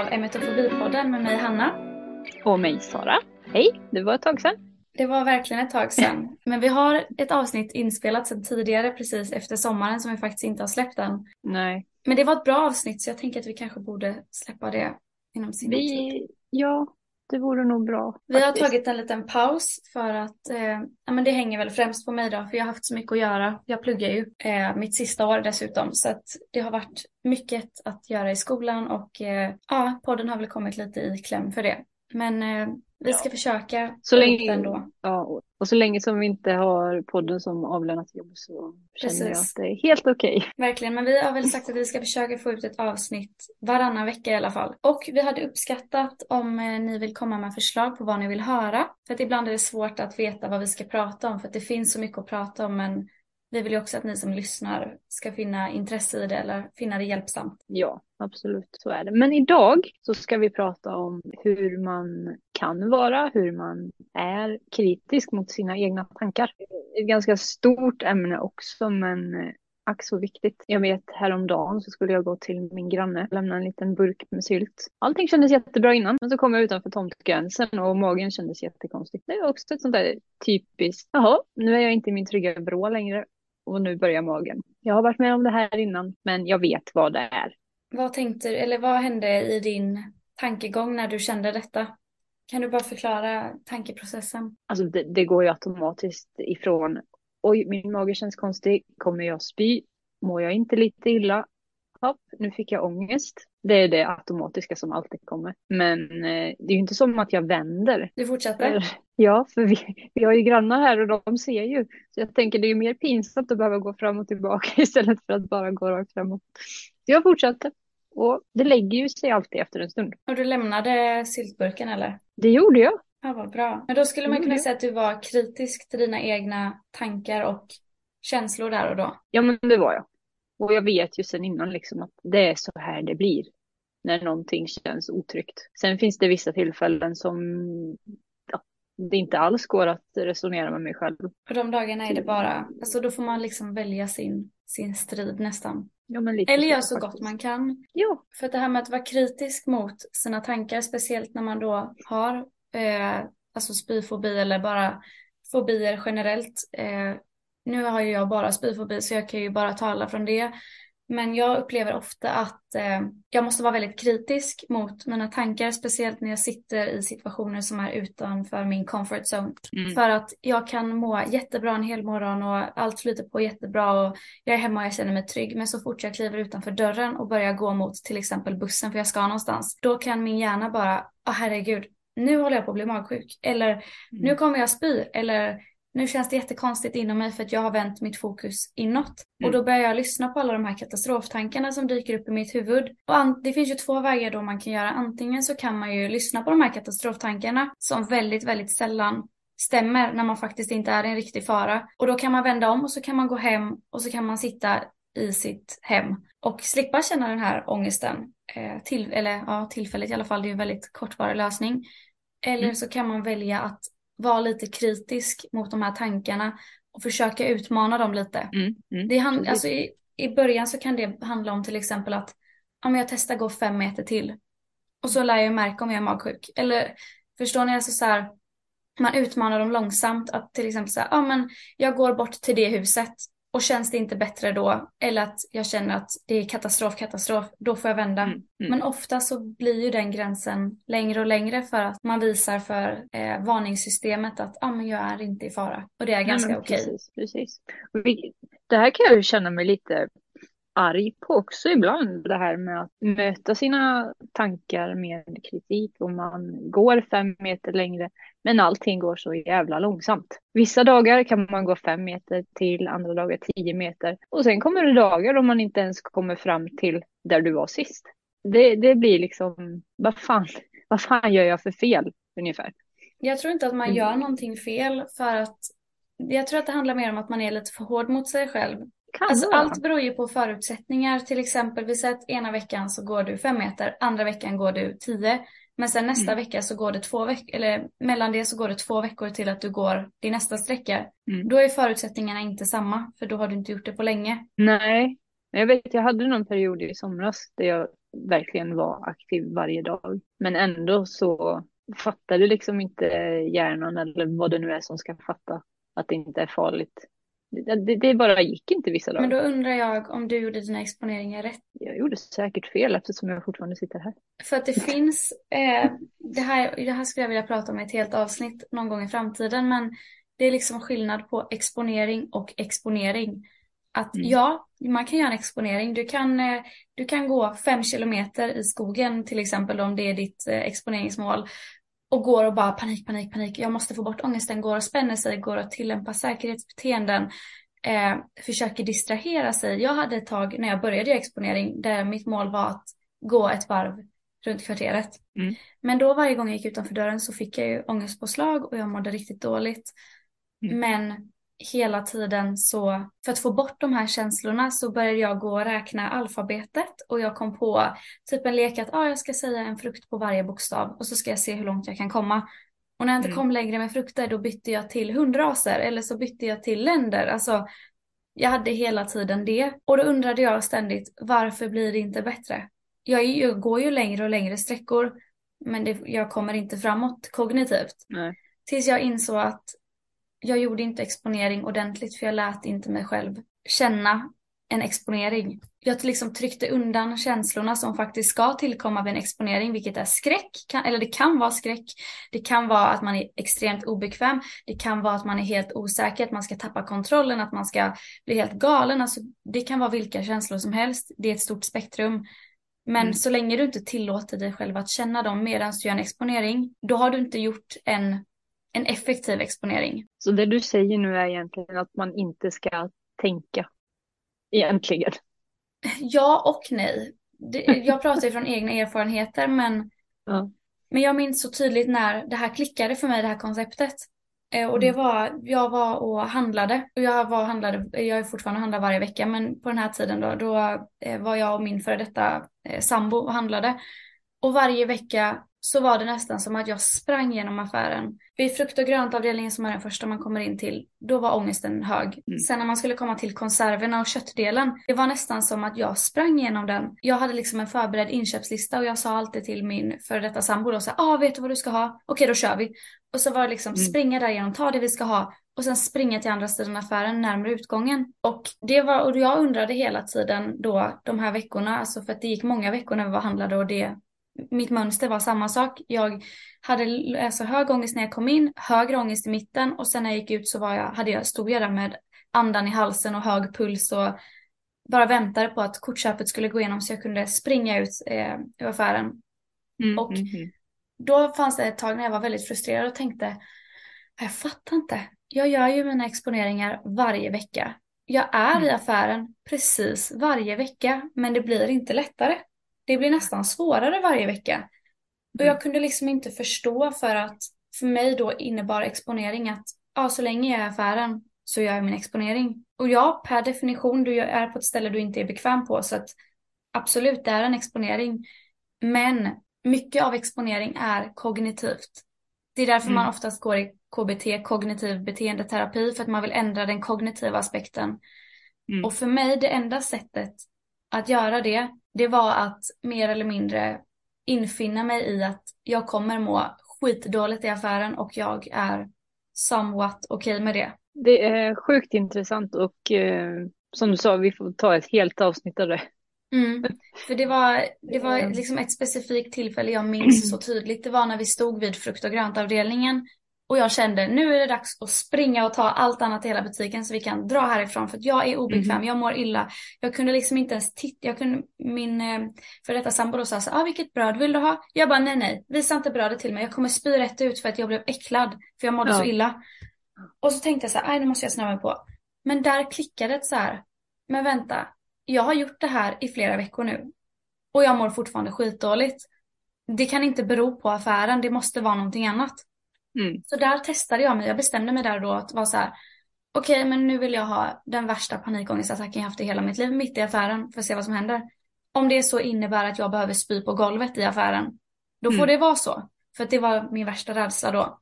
av Emetofobipodden med mig Hanna. Och mig Sara. Hej, det var ett tag sedan. Det var verkligen ett tag sedan. Men vi har ett avsnitt inspelat sedan tidigare precis efter sommaren som vi faktiskt inte har släppt än. Nej. Men det var ett bra avsnitt så jag tänker att vi kanske borde släppa det inom sin tid. Vi, ja, det vore nog bra. Vi har faktiskt. tagit en liten paus för att, eh, ja men det hänger väl främst på mig då, för jag har haft så mycket att göra. Jag pluggar ju eh, mitt sista år dessutom, så att det har varit mycket att göra i skolan och eh, ja, podden har väl kommit lite i kläm för det. Men eh, vi ska Ja. försöka Så länge, den då. ja, och- så länge som vi inte har podden som avlönat jobb så känner jag Precis. att det är helt okej. Verkligen, men vi har väl sagt att vi ska försöka få ut ett avsnitt varannan vecka i alla fall. Och vi hade uppskattat om eh, ni vill komma med förslag på vad ni vill höra. För att ibland är det svårt att veta vad vi ska prata om för att det finns så mycket att prata om men vi vill ju också att ni som lyssnar ska finna intresse i det eller finna det hjälpsamt. Ja, absolut, så är det. Men idag så ska vi prata om hur man kan vara, hur man är kritisk mot sina egna tankar. Ett ganska stort ämne också, men ack så viktigt. Jag vet häromdagen så skulle jag gå till min granne och lämna en liten burk med sylt. Allting kändes jättebra innan, men så kom jag utanför tomtgränsen och magen kändes jättekonstigt. Det är också ett sånt där typiskt, jaha, nu är jag inte i min trygga vrå längre och nu börjar magen. Jag har varit med om det här innan, men jag vet vad det är. Vad tänkte du, eller vad hände i din tankegång när du kände detta? Kan du bara förklara tankeprocessen? Alltså det, det går ju automatiskt ifrån, oj, min mage känns konstig, kommer jag spy? Mår jag inte lite illa? Hopp, nu fick jag ångest. Det är det automatiska som alltid kommer. Men eh, det är ju inte som att jag vänder. Du fortsätter? Ja, för vi, vi har ju grannar här och de ser ju. Så jag tänker det är ju mer pinsamt att behöva gå fram och tillbaka istället för att bara gå rakt framåt. Så jag fortsatte. Och det lägger ju sig alltid efter en stund. Och du lämnade syltburken eller? Det gjorde jag. Ja, vad bra. Men då skulle man kunna säga att du var kritisk till dina egna tankar och känslor där och då. Ja, men det var jag. Och jag vet ju sen innan liksom att det är så här det blir. När någonting känns otryggt. Sen finns det vissa tillfällen som ja, det inte alls går att resonera med mig själv. Och de dagarna är det bara, alltså då får man liksom välja sin, sin strid nästan. Ja, Eller göra så faktiskt. gott man kan. Ja, För det här med att vara kritisk mot sina tankar, speciellt när man då har eh, alltså spyfobi eller bara fobier generellt. Eh, nu har ju jag bara spyfobi så jag kan ju bara tala från det. Men jag upplever ofta att eh, jag måste vara väldigt kritisk mot mina tankar, speciellt när jag sitter i situationer som är utanför min comfort zone. Mm. För att jag kan må jättebra en hel morgon och allt flyter på jättebra och jag är hemma och jag känner mig trygg. Men så fort jag kliver utanför dörren och börjar gå mot till exempel bussen för jag ska någonstans. Då kan min hjärna bara, ah herregud, nu håller jag på att bli magsjuk. Eller nu kommer jag spy. Eller nu känns det jättekonstigt inom mig för att jag har vänt mitt fokus inåt. Och då börjar jag lyssna på alla de här katastroftankarna som dyker upp i mitt huvud. Och det finns ju två vägar då man kan göra. Antingen så kan man ju lyssna på de här katastroftankarna som väldigt, väldigt sällan stämmer när man faktiskt inte är i en riktig fara. Och då kan man vända om och så kan man gå hem och så kan man sitta i sitt hem och slippa känna den här ångesten. Eh, till, eller ja, tillfälligt i alla fall, det är ju en väldigt kortvarig lösning. Eller Mm. så kan man välja att vara lite kritisk mot de här tankarna och försöka utmana dem lite. Mm. Mm. Det hand, alltså i, I början så kan det handla om till exempel att men jag testar gå fem meter till och så lär jag märka om jag är magsjuk. Eller förstår ni? Alltså så här, man utmanar dem långsamt att till exempel säga, ja men jag går bort till det huset och känns det inte bättre då eller att jag känner att det är katastrof, katastrof, då får jag vända. Mm. Mm. Men ofta så blir ju den gränsen längre och längre för att man visar för eh, varningssystemet att ah, men jag är inte i fara. Och det är ganska okej. Precis, precis. Vi- Det här kan jag ju känna mig lite arg på också ibland. Det här med att möta sina tankar med kritik och man går fem meter längre. Men allting går så jävla långsamt. Vissa dagar kan man gå fem meter till, andra dagar tio meter. Och sen kommer det dagar då man inte ens kommer fram till där du var sist. Det, det blir liksom, vad fan, vad fan gör jag för fel ungefär? Jag tror inte att man Mm. gör någonting fel för att jag tror att det handlar mer om att man är lite för hård mot sig själv. Alltså allt beror ju på förutsättningar. Till exempel, vi säger att ena veckan så går du fem meter, andra veckan går du tio. Men sen nästa Mm. vecka så går det två veckor, eller mellan det så går det två veckor till att du går din nästa sträcka. Mm. Då är förutsättningarna inte samma, för då har du inte gjort det på länge. Nej, jag vet, jag hade någon period i somras där jag verkligen var aktiv varje dag. Men ändå så fattade liksom inte hjärnan eller vad det nu är som ska fatta att det inte är farligt. Det, det bara gick inte vissa dagar. Men då undrar jag om du gjorde dina exponeringar rätt. Jag gjorde säkert fel eftersom jag fortfarande sitter här. För att det finns, eh, det, här, det här skulle jag vilja prata om i ett helt avsnitt någon gång i framtiden, men det är liksom skillnad på exponering och exponering. Att mm. ja, man kan göra en exponering. Du kan, eh, du kan gå fem kilometer i skogen till exempel om det är ditt eh, exponeringsmål och går och bara panik, panik, panik. Jag måste få bort ångesten, går och spänner sig, går och tillämpar säkerhetsbeteenden. Eh, försöker distrahera sig. Jag hade ett tag när jag började göra exponering där mitt mål var att gå ett varv runt kvarteret. Mm. Men då varje gång jag gick utanför dörren så fick jag ju ångestpåslag och jag mådde riktigt dåligt. Mm. Men hela tiden så, för att få bort de här känslorna så började jag gå och räkna alfabetet och jag kom på typ en lek att ah, jag ska säga en frukt på varje bokstav och så ska jag se hur långt jag kan komma. Och när jag inte mm. kom längre med frukter då bytte jag till hundraser eller så bytte jag till länder. Alltså jag hade hela tiden det och då undrade jag ständigt varför blir det inte bättre? Jag, jag går ju längre och längre sträckor men det, jag kommer inte framåt kognitivt. Nej. Tills jag insåg att jag gjorde inte exponering ordentligt för jag lät inte mig själv känna en exponering. Jag liksom tryckte undan känslorna som faktiskt ska tillkomma vid en exponering, vilket är skräck, eller det kan vara skräck, det kan vara att man är extremt obekväm, det kan vara att man är helt osäker, att man ska tappa kontrollen, att man ska bli helt galen, alltså det kan vara vilka känslor som helst, det är ett stort spektrum. Men mm. så länge du inte tillåter dig själv att känna dem medan du gör en exponering, då har du inte gjort en en effektiv exponering. Så det du säger nu är egentligen att man inte ska tänka egentligen? Ja och nej. Jag pratar ju från egna erfarenheter men, ja. men jag minns så tydligt när det här klickade för mig, det här konceptet. Eh, och det mm. var, jag var och handlade och jag var handlade, jag är fortfarande handlar varje vecka men på den här tiden då, då eh, var jag och min före detta eh, sambo och handlade. Och varje vecka så var det nästan som att jag sprang genom affären. Vid frukt och gröntavdelningen som är den första man kommer in till, då var ångesten hög. Mm. Sen när man skulle komma till konserverna och köttdelen, det var nästan som att jag sprang genom den. Jag hade liksom en förberedd inköpslista och jag sa alltid till min före detta sambo då så ah vet du vad du ska ha? Okej då kör vi. Och så var det liksom mm. springa där igenom, ta det vi ska ha och sen springa till andra sidan affären närmare utgången. Och det var, och jag undrade hela tiden då de här veckorna, alltså för att det gick många veckor när vi var handlade och det mitt mönster var samma sak. Jag hade alltså hög ångest när jag kom in, högre ångest i mitten och sen när jag gick ut så var jag, hade jag, stod jag där med andan i halsen och hög puls och bara väntade på att kortköpet skulle gå igenom så jag kunde springa ut eh, ur affären. Mm, och mm, mm. då fanns det ett tag när jag var väldigt frustrerad och tänkte, jag fattar inte. Jag gör ju mina exponeringar varje vecka. Jag är i mm. affären precis varje vecka, men det blir inte lättare. Det blir nästan svårare varje vecka. Och jag mm. kunde liksom inte förstå för att för mig då innebar exponering att ja, så länge jag är i affären så gör jag min exponering. Och ja, per definition, du är på ett ställe du inte är bekväm på så att absolut, det är en exponering. Men mycket av exponering är kognitivt. Det är därför mm. man oftast går i KBT, kognitiv beteendeterapi, för att man vill ändra den kognitiva aspekten. Mm. Och för mig, det enda sättet att göra det, det var att mer eller mindre infinna mig i att jag kommer må skitdåligt i affären och jag är somewhat okej okay med det. Det är sjukt intressant och eh, som du sa, vi får ta ett helt avsnitt av det. Mm, för det var, det var liksom ett specifikt tillfälle jag minns så tydligt. Det var när vi stod vid frukt och gröntavdelningen och jag kände nu är det dags att springa och ta allt annat i hela butiken så vi kan dra härifrån för att jag är obekväm, mm. jag mår illa. Jag kunde liksom inte ens titta, jag kunde, min eh, för detta sambo då sa så ah, vilket bröd vill du ha? Jag bara nej nej, visa inte brödet till mig, jag kommer spy rätt ut för att jag blev äcklad för jag mådde ja. så illa. Och så tänkte jag så här, nej nu måste jag snöa mig på. Men där klickade det så här, men vänta, jag har gjort det här i flera veckor nu och jag mår fortfarande skitdåligt. Det kan inte bero på affären, det måste vara någonting annat. Mm. Så där testade jag mig. Jag bestämde mig där då att vara så här. Okej, okay, men nu vill jag ha den värsta panikångestattacken jag haft i hela mitt liv mitt i affären för att se vad som händer. Om det så innebär att jag behöver spy på golvet i affären, då får mm. det vara så. För att det var min värsta rädsla då.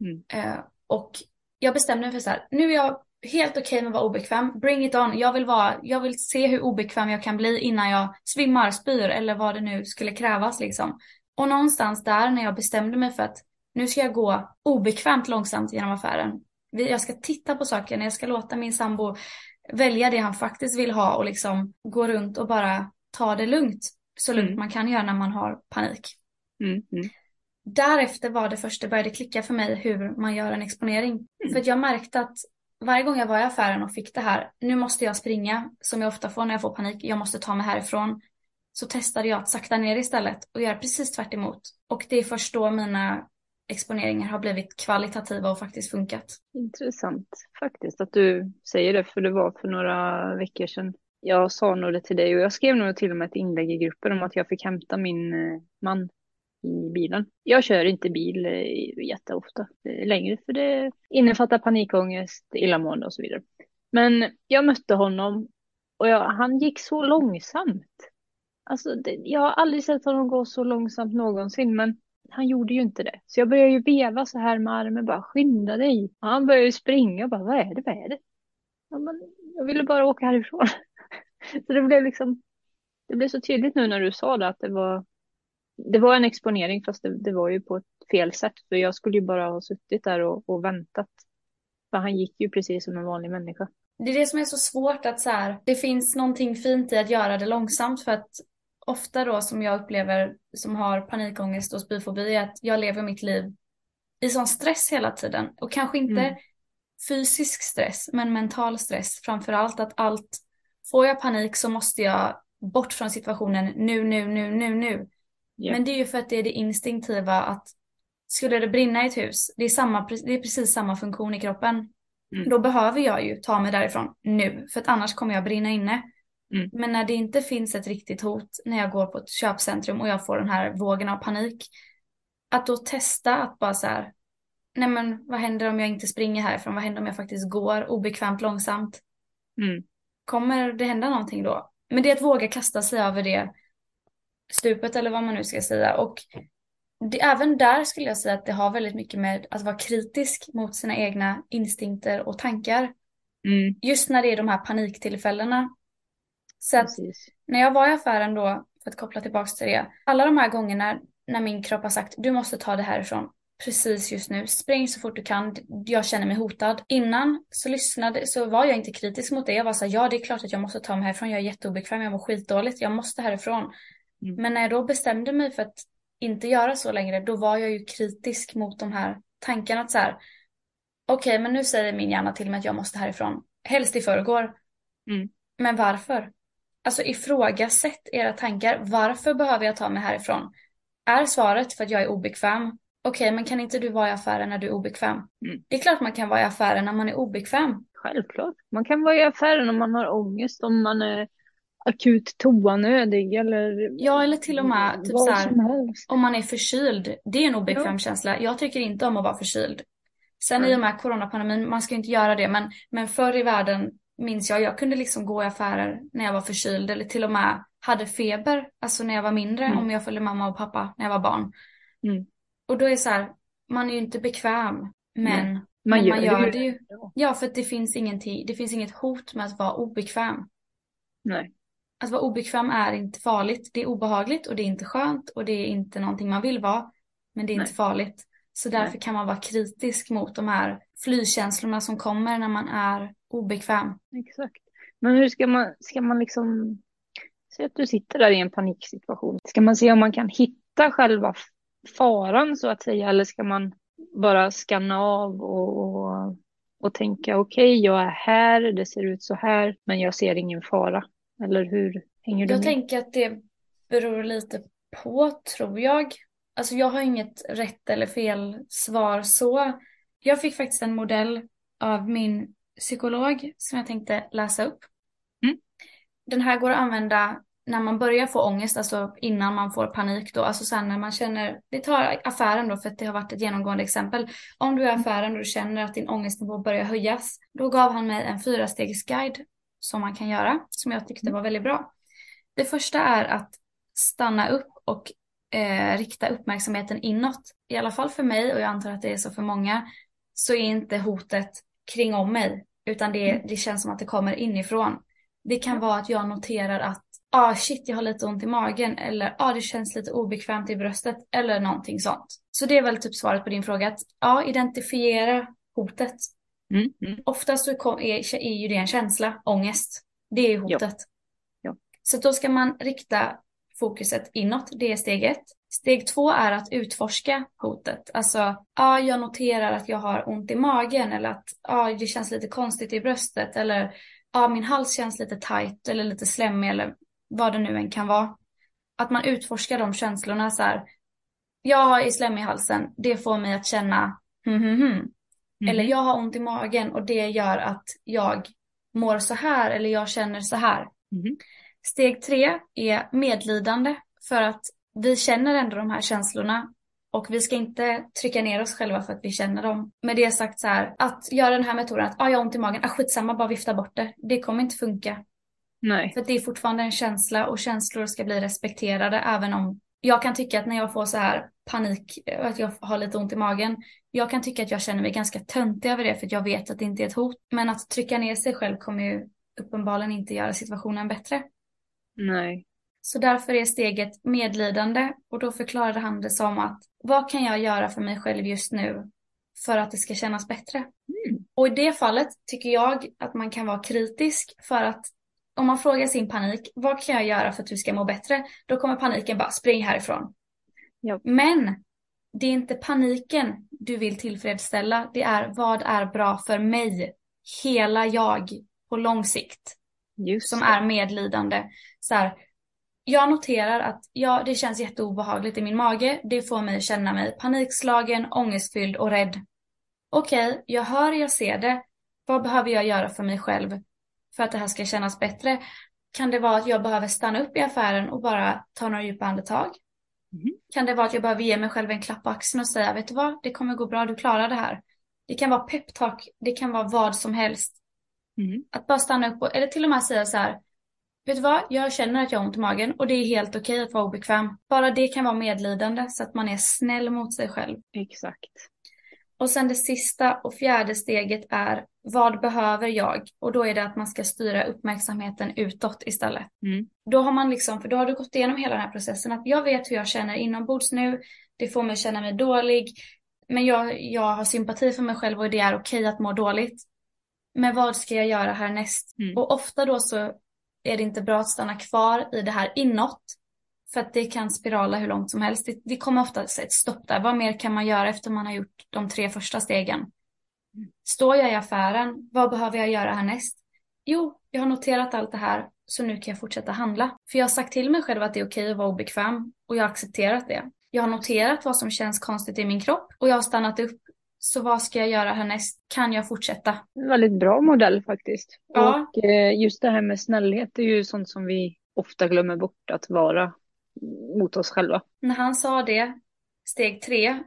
Mm. Eh, och jag bestämde mig för så här, nu är jag helt okej okay med att vara obekväm. Bring it on. Jag vill, vara, jag vill se hur obekväm jag kan bli innan jag svimmar, spyr eller vad det nu skulle krävas liksom. Och någonstans där när jag bestämde mig för att nu ska jag gå obekvämt långsamt genom affären. Jag ska titta på saken, jag ska låta min sambo välja det han faktiskt vill ha och liksom gå runt och bara ta det lugnt. Så lugnt mm. man kan göra när man har panik. Mm. Mm. Därefter var det först det började klicka för mig hur man gör en exponering. Mm. För jag märkte att varje gång jag var i affären och fick det här, nu måste jag springa, som jag ofta får när jag får panik, jag måste ta mig härifrån. Så testade jag att sakta ner istället och göra precis tvärt emot. Och det är först då mina exponeringar har blivit kvalitativa och faktiskt funkat. Intressant faktiskt att du säger det, för det var för några veckor sedan. Jag sa nog det till dig och jag skrev nog till och med ett inlägg i gruppen om att jag fick hämta min eh, man i bilen. Jag kör inte bil eh, jätteofta eh, längre för det innefattar panikångest, illamående och så vidare. Men jag mötte honom och jag, han gick så långsamt. Alltså, det, jag har aldrig sett honom gå så långsamt någonsin, men han gjorde ju inte det. Så jag började ju veva så här med armen, bara skynda dig. Och han började ju springa och bara, vad är det, vad är det? Ja, men jag ville bara åka härifrån. så det blev liksom, det blev så tydligt nu när du sa det att det var, det var en exponering fast det, det var ju på ett fel sätt. För jag skulle ju bara ha suttit där och, och väntat. För han gick ju precis som en vanlig människa. Det är det som är så svårt att så här, det finns någonting fint i att göra det långsamt för att ofta då som jag upplever som har panikångest och spyfobi är att jag lever mitt liv i sån stress hela tiden. Och kanske inte mm. fysisk stress, men mental stress. Framför allt att allt, får jag panik så måste jag bort från situationen nu, nu, nu, nu, nu. Yeah. Men det är ju för att det är det instinktiva att skulle det brinna i ett hus, det är, samma, det är precis samma funktion i kroppen. Mm. Då behöver jag ju ta mig därifrån nu, för att annars kommer jag brinna inne. Mm. Men när det inte finns ett riktigt hot, när jag går på ett köpcentrum och jag får den här vågen av panik, att då testa att bara så här, nej men vad händer om jag inte springer härifrån? Vad händer om jag faktiskt går obekvämt långsamt? Mm. Kommer det hända någonting då? Men det är att våga kasta sig över det stupet eller vad man nu ska säga. Och det, även där skulle jag säga att det har väldigt mycket med att vara kritisk mot sina egna instinkter och tankar. Mm. Just när det är de här paniktillfällena så att när jag var i affären då, för att koppla tillbaka till det, alla de här gångerna när min kropp har sagt du måste ta det härifrån precis just nu, spring så fort du kan, jag känner mig hotad. Innan så lyssnade, så var jag inte kritisk mot det, jag var så här, ja det är klart att jag måste ta mig härifrån, jag är jätteobekväm, jag mår skitdåligt, jag måste härifrån. Mm. Men när jag då bestämde mig för att inte göra så längre, då var jag ju kritisk mot de här tankarna att så här, okej okay, men nu säger min hjärna till mig att jag måste härifrån, helst i förrgår. Mm. Men varför? Alltså ifrågasätt era tankar. Varför behöver jag ta mig härifrån? Är svaret för att jag är obekväm? Okej, men kan inte du vara i affären när du är obekväm? Mm. Det är klart man kan vara i affären när man är obekväm. Självklart. Man kan vara i affären om man har ångest, om man är akut toanödig eller... Ja, eller till och med typ så här, om man är förkyld. Det är en obekväm ja. känsla. Jag tycker inte om att vara förkyld. Sen mm. i och med coronapandemin, man ska inte göra det, men, men förr i världen minns jag, jag kunde liksom gå i affärer när jag var förkyld eller till och med hade feber, alltså när jag var mindre, mm. om jag följde mamma och pappa när jag var barn. Mm. Och då är det så här, man är ju inte bekväm, men, man, men gör, man gör det ju. Ja, för att det finns, ingenting, det finns inget hot med att vara obekväm. Nej. Att vara obekväm är inte farligt. Det är obehagligt och det är inte skönt och det är inte någonting man vill vara. Men det är Nej. inte farligt. Så därför Nej. kan man vara kritisk mot de här flykänslorna som kommer när man är obekväm. Exakt. Men hur ska man, ska man liksom, säg att du sitter där i en paniksituation. Ska man se om man kan hitta själva faran så att säga, eller ska man bara skanna av och, och, och tänka okej, okay, jag är här, det ser ut så här, men jag ser ingen fara. Eller hur hänger du jag med? Tänker att det beror lite på, tror jag. Alltså jag har inget rätt eller fel svar så. Jag fick faktiskt en modell av min psykolog som jag tänkte läsa upp. Mm. Den här går att använda när man börjar få ångest, alltså innan man får panik då, alltså sen när man känner, vi tar affären då för att det har varit ett genomgående exempel. Om du är i affären och du känner att din ångestnivå börjar höjas, då gav han mig en fyrastegsguide som man kan göra, som jag tyckte var väldigt bra. Det första är att stanna upp och eh, rikta uppmärksamheten inåt. I alla fall för mig, och jag antar att det är så för många, så är inte hotet kring om mig. Utan det, Mm. det känns som att det kommer inifrån. Det kan vara att jag noterar att ah shit jag har lite ont i magen eller ah det känns lite obekvämt i bröstet eller någonting sånt. Så det är väl typ svaret på din fråga att ja, identifiera hotet. Mm. Mm. Oftast så är, är ju det en känsla, ångest. Det är hotet. Ja. Så då ska man rikta fokuset inåt, det är steg ett. Steg två är att utforska hotet. Alltså, ja, jag noterar att jag har ont i magen eller att ja, det känns lite konstigt i bröstet eller ja, min hals känns lite tight eller lite slemmig eller vad det nu än kan vara. Att man utforskar de känslorna så här. Jag är slemmig i halsen, det får mig att känna hm, hm, hm. Eller Mm. jag har ont i magen och det gör att jag mår så här eller jag känner så här. Mhm. Steg tre är medlidande för att vi känner ändå de här känslorna och vi ska inte trycka ner oss själva för att vi känner dem. Med det sagt så här, att göra den här metoden att ah, jag har ont i magen, ah, skitsamma, bara vifta bort det. Det kommer inte funka. Nej. För att det är fortfarande en känsla och känslor ska bli respekterade även om jag kan tycka att när jag får så här panik, eh, att jag har lite ont i magen, jag kan tycka att jag känner mig ganska töntig över det för att jag vet att det inte är ett hot. Men att trycka ner sig själv kommer ju uppenbarligen inte göra situationen bättre. Nej. Så därför är steget medlidande och då förklarade han det som att vad kan jag göra för mig själv just nu för att det ska kännas bättre? Mm. Och i det fallet tycker jag att man kan vara kritisk för att om man frågar sin panik, vad kan jag göra för att du ska må bättre? Då kommer paniken bara, spring härifrån. Ja. Men det är inte paniken du vill tillfredsställa, det är vad är bra för mig, hela jag, på lång sikt Just som det. är medlidande. Så här, jag noterar att ja, det känns jätteobehagligt i min mage. Det får mig känna mig panikslagen, ångestfylld och rädd. Okej, jag hör, jag ser det. Vad behöver jag göra för mig själv för att det här ska kännas bättre? Kan det vara att jag behöver stanna upp i affären och bara ta några djupa andetag? Mhm. Kan det vara att jag behöver ge mig själv en klapp på axeln och säga, vet du vad, det kommer gå bra, du klarar det här. Det kan vara peptalk, det kan vara vad som helst. Mm. Att bara stanna upp och, eller till och med säga så här. Vet du vad, jag känner att jag har ont i magen och det är helt okej att vara obekväm. Bara det kan vara medlidande så att man är snäll mot sig själv. Exakt. Och sen det sista och fjärde steget är vad behöver jag? Och då är det att man ska styra uppmärksamheten utåt istället. Mm. Då har man liksom, för då har du gått igenom hela den här processen att jag vet hur jag känner inombords nu. Det får mig att känna mig dålig. Men jag, jag har sympati för mig själv och det är okej att må dåligt. Men vad ska jag göra härnäst? Mm. Och ofta då så är det inte bra att stanna kvar i det här inåt. För att det kan spirala hur långt som helst. Det, det kommer ofta ett stopp där. Vad mer kan man göra efter man har gjort de tre första stegen? Står jag i affären? Vad behöver jag göra härnäst? Jo, jag har noterat allt det här så nu kan jag fortsätta handla. För jag har sagt till mig själv att det är okej att vara obekväm och jag har accepterat det. Jag har noterat vad som känns konstigt i min kropp och jag har stannat upp. Så vad ska jag göra härnäst? Kan jag fortsätta? En väldigt bra modell faktiskt. Ja. Och eh, just det här med snällhet är ju sånt som vi ofta glömmer bort att vara mot oss själva. När han sa det, steg tre,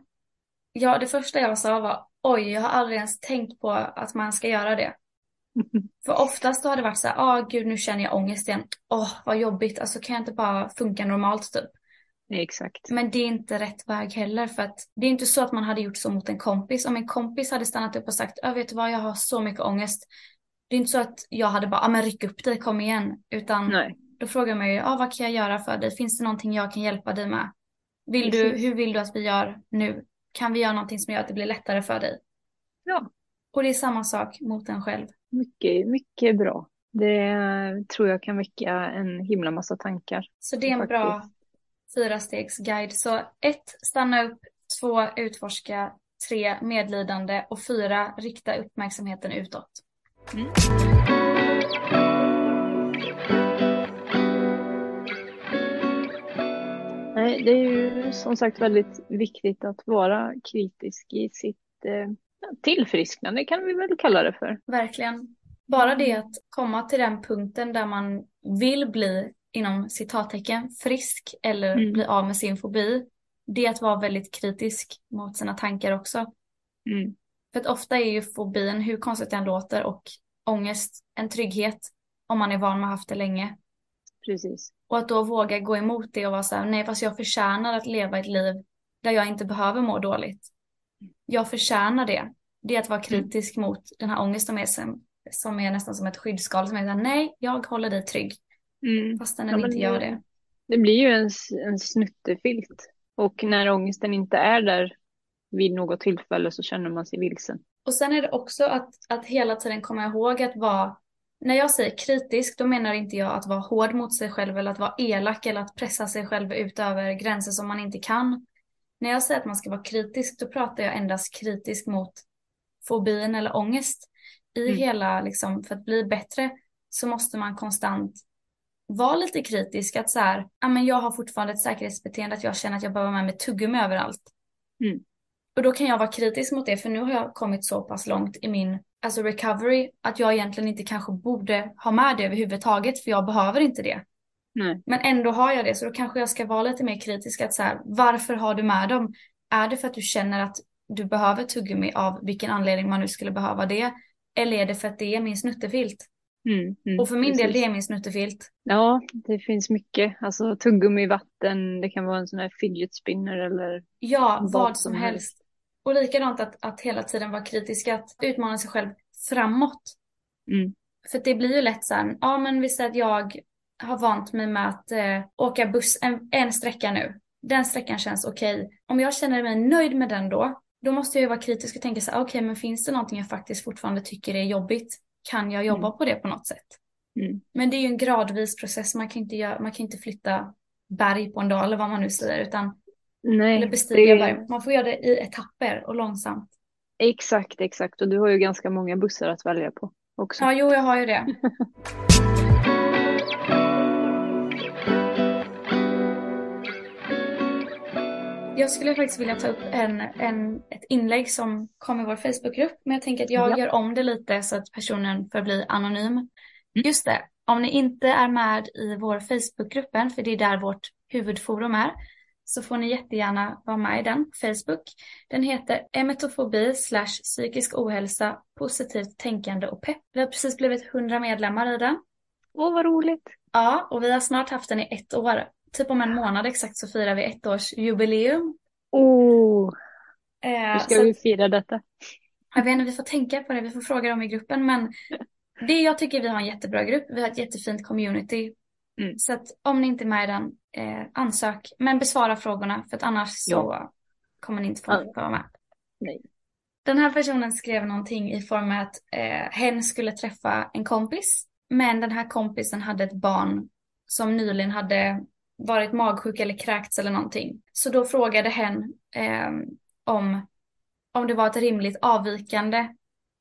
ja det första jag sa var oj, jag har aldrig ens tänkt på att man ska göra det. För oftast har det varit så här, ah gud nu känner jag ångest igen. Åh vad jobbigt, alltså kan jag inte bara funka normalt typ. Exakt. Men det är inte rätt väg heller för att det är inte så att man hade gjort så mot en kompis. Om en kompis hade stannat upp och sagt, jag vet du vad, jag har så mycket ångest. Det är inte så att jag hade bara, ja men ryck upp dig, kom igen. Utan Nej. då frågar man ju, ah, vad kan jag göra för dig? Finns det någonting jag kan hjälpa dig med? Vill du, hur vill du att vi gör nu? Kan vi göra någonting som gör att det blir lättare för dig? Ja, Och det är samma sak mot en själv. mycket, mycket bra. Det tror jag kan väcka en himla massa tankar. Så det är en Faktiskt. bra fyra stegs guide. Så ett, stanna upp. Två, utforska. Tre, medlidande. Och fyra, rikta uppmärksamheten utåt. Mm. Nej, det är ju som sagt väldigt viktigt att vara kritisk i sitt eh, tillfrisknande kan vi väl kalla det för. Verkligen. Bara det att komma till den punkten där man vill bli, inom citattecken, frisk eller Mm. bli av med sin fobi. Det är att vara väldigt kritisk mot sina tankar också. Mm. För att ofta är ju fobin, hur konstigt den låter, och ångest en trygghet om man är van med att ha haft det länge. Precis. Och att då våga gå emot det och vara så här, nej fast jag förtjänar att leva ett liv där jag inte behöver må dåligt. Jag förtjänar det. Det är att vara kritisk mot den här ångesten med sig, som är nästan som ett skyddsskal som är såhär, nej, jag håller dig trygg. Mm. Fastän Ja, den men inte gör det. Det blir ju en, en snuttefilt. Och när ångesten inte är där vid något tillfälle så känner man sig vilsen. Och sen är det också att, att hela tiden komma ihåg att vara, när jag säger kritisk, då menar inte jag att vara hård mot sig själv eller att vara elak eller att pressa sig själv ut över gränser som man inte kan. När jag säger att man ska vara kritisk, då pratar jag endast kritisk mot fobin eller ångest. I Mm. hela, liksom, för att bli bättre så måste man konstant vara lite kritisk. Att så här, ja men jag har fortfarande ett säkerhetsbeteende att jag känner att jag behöver med mig tuggummi överallt. Mm. Och då kan jag vara kritisk mot det för nu har jag kommit så pass långt i min alltså recovery att jag egentligen inte kanske borde ha med det överhuvudtaget för jag behöver inte det. Nej. Men ändå har jag det så då kanske jag ska vara lite mer kritisk att så här, varför har du med dem? Är det för att du känner att du behöver tuggummi av vilken anledning man nu skulle behöva det? Eller är det för att det är min snuttefilt? Mm, mm, Och för min del precis. det är min snuttefilt. Ja, det finns mycket. Alltså tuggummi i vatten, det kan vara en sån här fidget spinner eller Ja, Vad vad som som helst. Och likadant att, att hela tiden vara kritisk, att utmana sig själv framåt. mm, För det blir ju lätt så här, ja men vi säger att jag har vant mig med att eh, åka buss en, en sträcka nu. Den sträckan känns okej. Om jag känner mig nöjd med den då, då måste jag ju vara kritisk och tänka så här, okej men finns det någonting jag faktiskt fortfarande tycker är jobbigt? Kan jag jobba på det på något sätt? mm. Men det är ju en gradvis process, man kan inte, göra, man kan inte flytta berg på en dag eller vad man nu säger, utan, Nej, eller bestiga det- berg. Man får göra det i etapper och långsamt. Exakt, exakt. Och du har ju ganska många bussar att välja på också. Ja, jo jag har ju det. Jag skulle faktiskt vilja ta upp en, en, ett inlägg som kom i vår Facebookgrupp, men jag tänker att jag Ja. gör om det lite så att personen förblir anonym. Just det, om ni inte är med i vår Facebookgruppen, för det är där vårt huvudforum är, så får ni jättegärna vara med i den, Facebook. Den heter emetofobi slash psykisk ohälsa, positivt tänkande och pepp. Vi har precis blivit 100 medlemmar i den. Åh, vad roligt. Ja, och vi har snart haft den i ett år. Typ om en månad exakt så firar vi ett års jubileum. Åh, Eh, hur ska så vi fira detta? jag vet inte, vi får tänka på det, vi får fråga dem i gruppen. Men det jag tycker vi har en jättebra grupp, vi har ett jättefint community. Mm. Så att om ni inte är med i den, eh, ansök. Men besvara frågorna för att annars så kommer ni inte få Ja. vara med. Nej. Den här personen skrev någonting i form av att eh, hen skulle träffa en kompis. Men den här kompisen hade ett barn som nyligen hade varit magsjuk eller kräkts eller någonting. Så då frågade hen eh, om, om det var ett rimligt avvikande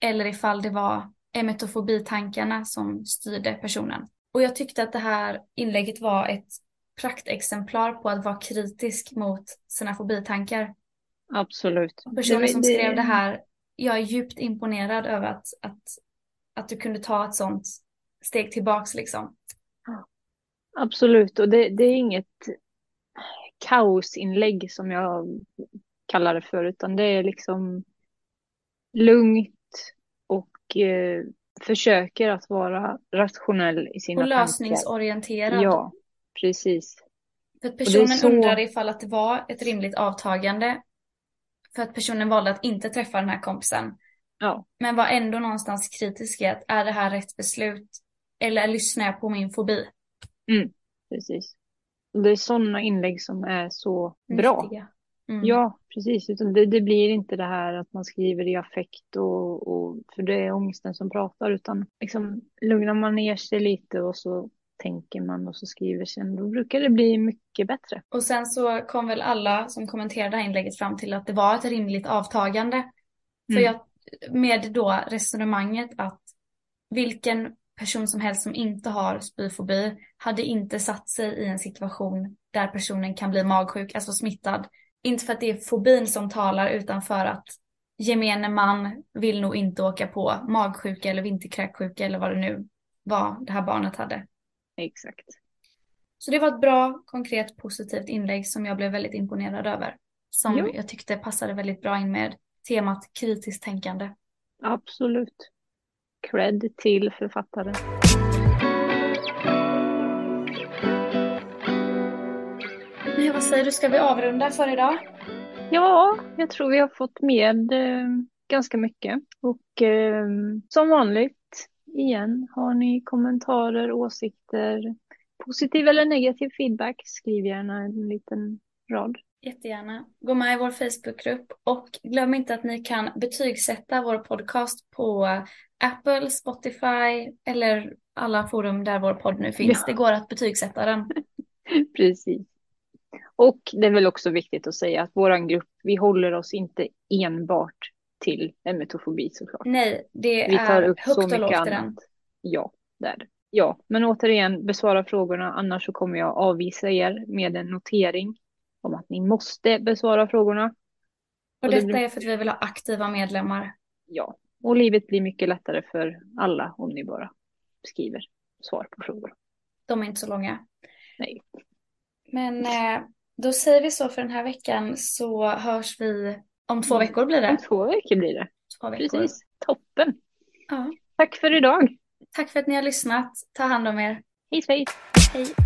eller ifall det var emetofobitankarna som styrde personen. Och jag tyckte att det här inlägget var ett praktexemplar på att vara kritisk mot sina fobitankar. Absolut. Personen som skrev det här, jag är djupt imponerad över att, att, att du kunde ta ett sånt steg tillbaks liksom. Absolut, och det, det är inget kaosinlägg som jag kallar det för, utan det är liksom lugnt och eh, försöker att vara rationell i sina Och tankar. lösningsorienterad. Ja, precis. För att personen så- undrade ifall att det var ett rimligt avtagande. För att personen valde att inte träffa den här kompisen. Ja, Men var ändå någonstans kritisk i att är det här rätt beslut? Eller lyssnar jag på min fobi? Precis. Och det är sådana inlägg som är så bra. Mm. Ja, precis. Utan det, det blir inte det här att man skriver i affekt och, och för det är ångesten som pratar utan liksom lugnar man ner sig lite och så tänker man och så skriver sen då brukar det bli mycket bättre. Och sen så kom väl alla som kommenterade det här inlägget fram till att det var ett rimligt avtagande. För Mm. jag, med då resonemanget att vilken person som helst som inte har spyfobi hade inte satt sig i en situation där personen kan bli magsjuk, alltså smittad. Inte för att det är fobin som talar utan för att gemene man vill nog inte åka på magsjuka eller vinterkräksjuka eller vad det nu var det här barnet hade. Exakt. Så det var ett bra, konkret, positivt inlägg som jag blev väldigt imponerad över. Som Jo. jag tyckte passade väldigt bra in med temat kritiskt tänkande. Absolut. Cred till författaren. Nej, vad säger du, ska vi avrunda för idag? Ja, jag tror vi har fått med eh, ganska mycket och eh, som vanligt igen, har ni kommentarer, åsikter, positiv eller negativ feedback, skriv gärna en liten rad. Jättegärna. Gå med i vår Facebookgrupp och glöm inte att ni kan betygsätta vår podcast på Apple, Spotify eller alla forum där vår podd nu finns. Ja. Det går att betygsätta den. Precis. Och det är väl också viktigt att säga att vår grupp, vi håller oss inte enbart till emetofobi såklart. Nej, det vi tar är upp högt och lågt i den. Ja, det är det. Ja, men återigen, besvara frågorna, annars så kommer jag avvisa er med en notering om att ni måste besvara frågorna. Och, och detta blir... är för att vi vill ha aktiva medlemmar. Ja, och livet blir mycket lättare för alla om ni bara skriver svar på frågor. De är inte så långa. Nej. Men eh, då säger vi så för den här veckan så hörs vi om två veckor blir det. Om två veckor blir det. Två veckor. Precis, toppen. Ja. Tack för idag. Tack för att ni har lyssnat. Ta hand om er. Hej svejs. Hej.